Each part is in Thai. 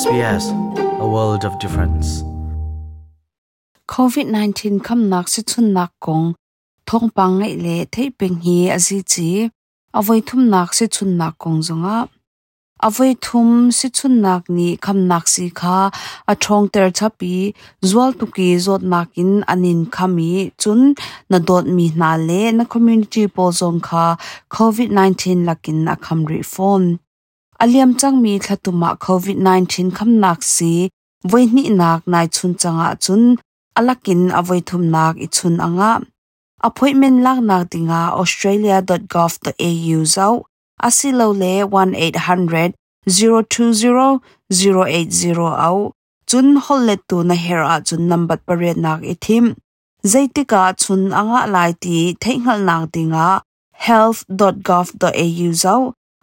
SBS A World of Difference COVID-19 kham nak si chun nak kong thong pang ngai le thei ping hi azi chi avoi thum nak si chun nak kong zonga avoi thum si chun nak ni kham nak si kha a thong ter chapi zwal tu ki zot nak in anin khami chun na dot mi na le na community po zong kha covid 19 lakin a kham reform อเลิมจังมีทัตุมาโควิด -19 คำนักสีไว้นี่นักนายชุนจังอาจุนอาลักินอาวัยทุมนักอิชุนอังอาอพอยเมนลักนักดิ้งา australia gov au เอาอสิโลเล one eight hundred zero two zero zero eight z e r เอาจุนฮอลเลตูนเฮราจุนนัมบัตเปรียนักอิทิมเจติกาจุนอังอาไลตีเทคนิคนักดิ้งา health gov au เอา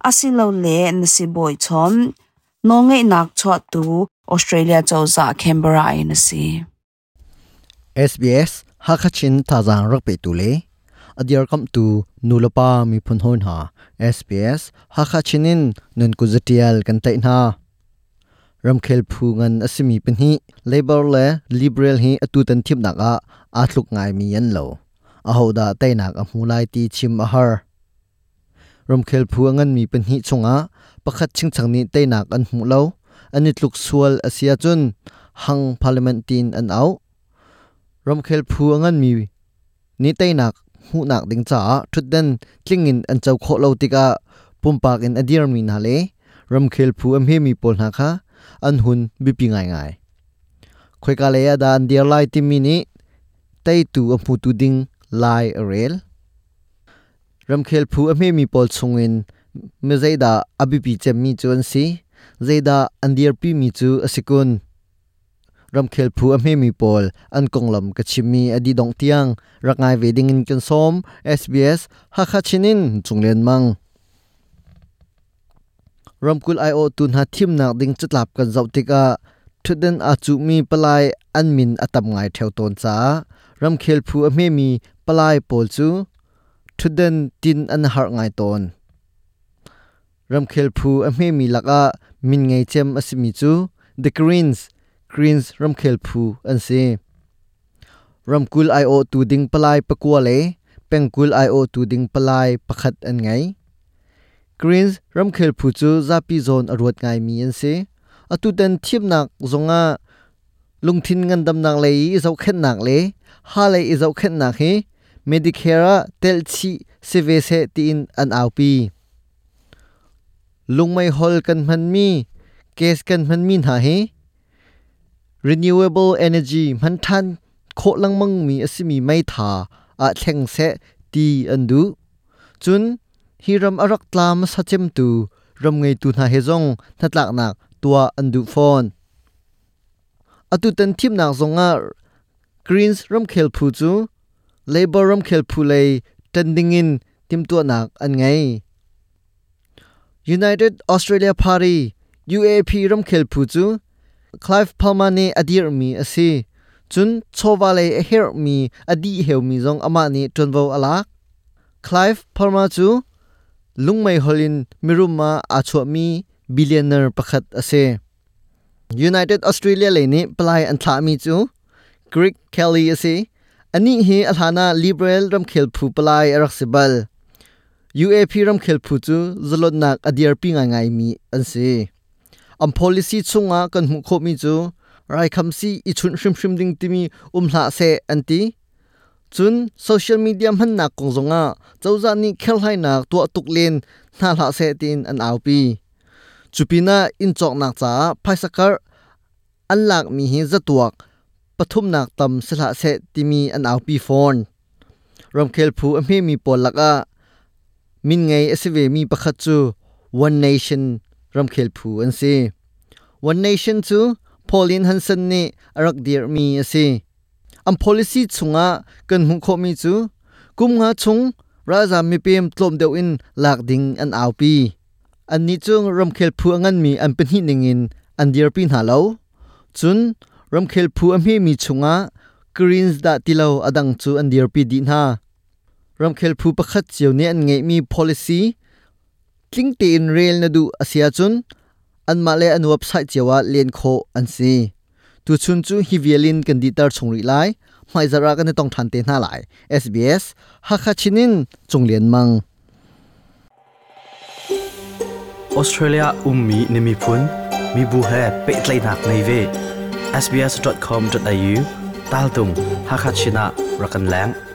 asilo le nasi boy chom nonge nak chot tu australia chawza canberra in si sbs hakachin tazang rakpe tu le adyar kam tu nulapa mi phun hon ha sbs hakachinin nun kuzatial kan tai na ramkhel phu ngan asimi pinhi labor le liberal hi atutan thip naka athluk ngai mi yan lo ahoda tainak amulai ti chim ahar รมเคลพัวงันมีเป็นหิชงะประคัดชิงชังนี้เตนักอันหูเลาอันนิดลุกสวลอาเซียจุนหังพาร์ลิเมนตินอันเอารมเคลพัวงันมีนี้เตนักหูนักดิงจ้าทุดเดนจิงอินอันเจ้าโคเลาติกาปุ่มปากอินอดีรมีนาเลรมเคลพัวอันมีปนหักฮะอันหุนบิปิง่ายง่ายคุยกาเลยดานเดียร์ไลทท์ี่มีนี้เตยตูอัมพูตูดิงไลเรล ramkhel phu a mi mi pol chungin me zeida abipi che mi chuan si zeida andir pi mi chu asikun ramkhel phu a mi mi pol an konglam ka chimi adi dong tiang rangai wedding in kan som sbs ha kha chinin chunglen mang ramkul io tun ha thim nak ding chatlap kan zautika thuden a chu mi palai an min atam ngai theu ton cha ramkhel phu a mi mi palai pol chu thudan tin an har ngai ton ramkhel phu a me mi laka min ngai chem asimi chu the greens greens ramkhel phu an se ramkul i o tu ding palai pakwa le pengkul i o tu ding palai pakhat an ngai greens ramkhel phu chu zapi zone arwat ngai mi an se atutan thiep nak zonga lungthin ngandam nak le i zau khen nak le ha le i zau khen nak hi เมดิเคราเตลชีเซเวเซตีนอันอาปีลุงไม่ฮอลกันมันมีเกสกันมันมีหาเฮ renewable energy มันทันโคลังมังมีอสิมีไม่ทาอาแขงเซตีอันดูจุนฮิรัมอรักตามสัจจมตูรัมไงตูนาเฮจงนัดหลักนักตัวอันดูฟอนอตุตันทิมนักสงอาร์กรีนส์รัมเคลพูจู laborum khel phulei tendingin timtu nak an ngai united australia party uap ram khel phu chu clive palmane adir mi ase chun chowale her mi adi heu mi jong ama ni tonvo ala clive palma chu lungmai holin miruma acho mi billionaire pakhat ase united australia le ni plai an thla mi chu greg kelly ase อันนี้เหอฐานาลิเบรลรำเคลผู้ปลายรักสิบัลยูเอพ p รำเคลผู้จูจะลดนักอดีรปิง่ายๆมีอันสิอันพ olicy ชงอ่ะกันหุ่นขคมิจูไรคำสีอีชุนชิมชิมดิ่งติมีอุ้มหลาเซอันตีจุนโซเชียลมีเดียมันนักกงซงอ่ะเจ้าจานี้เคลให้นักตัวตุกเลนน่าหลาเซตินอันเอาปีจุปีน่าอินจอกนักจ้าไพสักการอันหลักมีเหตุจตัวปทุมนักตำสละเสติมีอันเอาปีฟอนรำเคลผู้อเมมีปลักอะมินไงเอสเวมีประคัจู One Nation รำเคลผู้อันซี One Nation จูพอลินฮันสันนี่รักเดียร์มีอันซีอัน policy ชงอะกันหุคมีจูกุมงาชงราจามีเปมตลมเดียวอินหลากดิงอันเอาปีอันนี้จงรำเคลผู้อันมีอันเป็นหินน่งอินอันเดียร์ปีนหาเลาจุนรำเคลพูอเมมีชงะกรีนส์ดาติลาอดังจูอันเดียร์ปีดีนารำเคลพูประคัดเจ้าเนี่ยนไงมีพ o l i c y คลิงตีนเรียนดูอาเซียจุนอันมาเลอันวับไซต์เจ้าว่าเลียนโคอันซีตัวชุนจูฮิเวีลินกันดีตร์ชงริไลไม่จะรักกันต้องทันเตน่าไหลเอสฮักชินินจงเลียนมังออสเตรเลียอุ้มมีนิมิพุนมีบูเฮเป็ดไลนักในเว sbs.com.au ตาลตุงฮักชินะรักันแหลง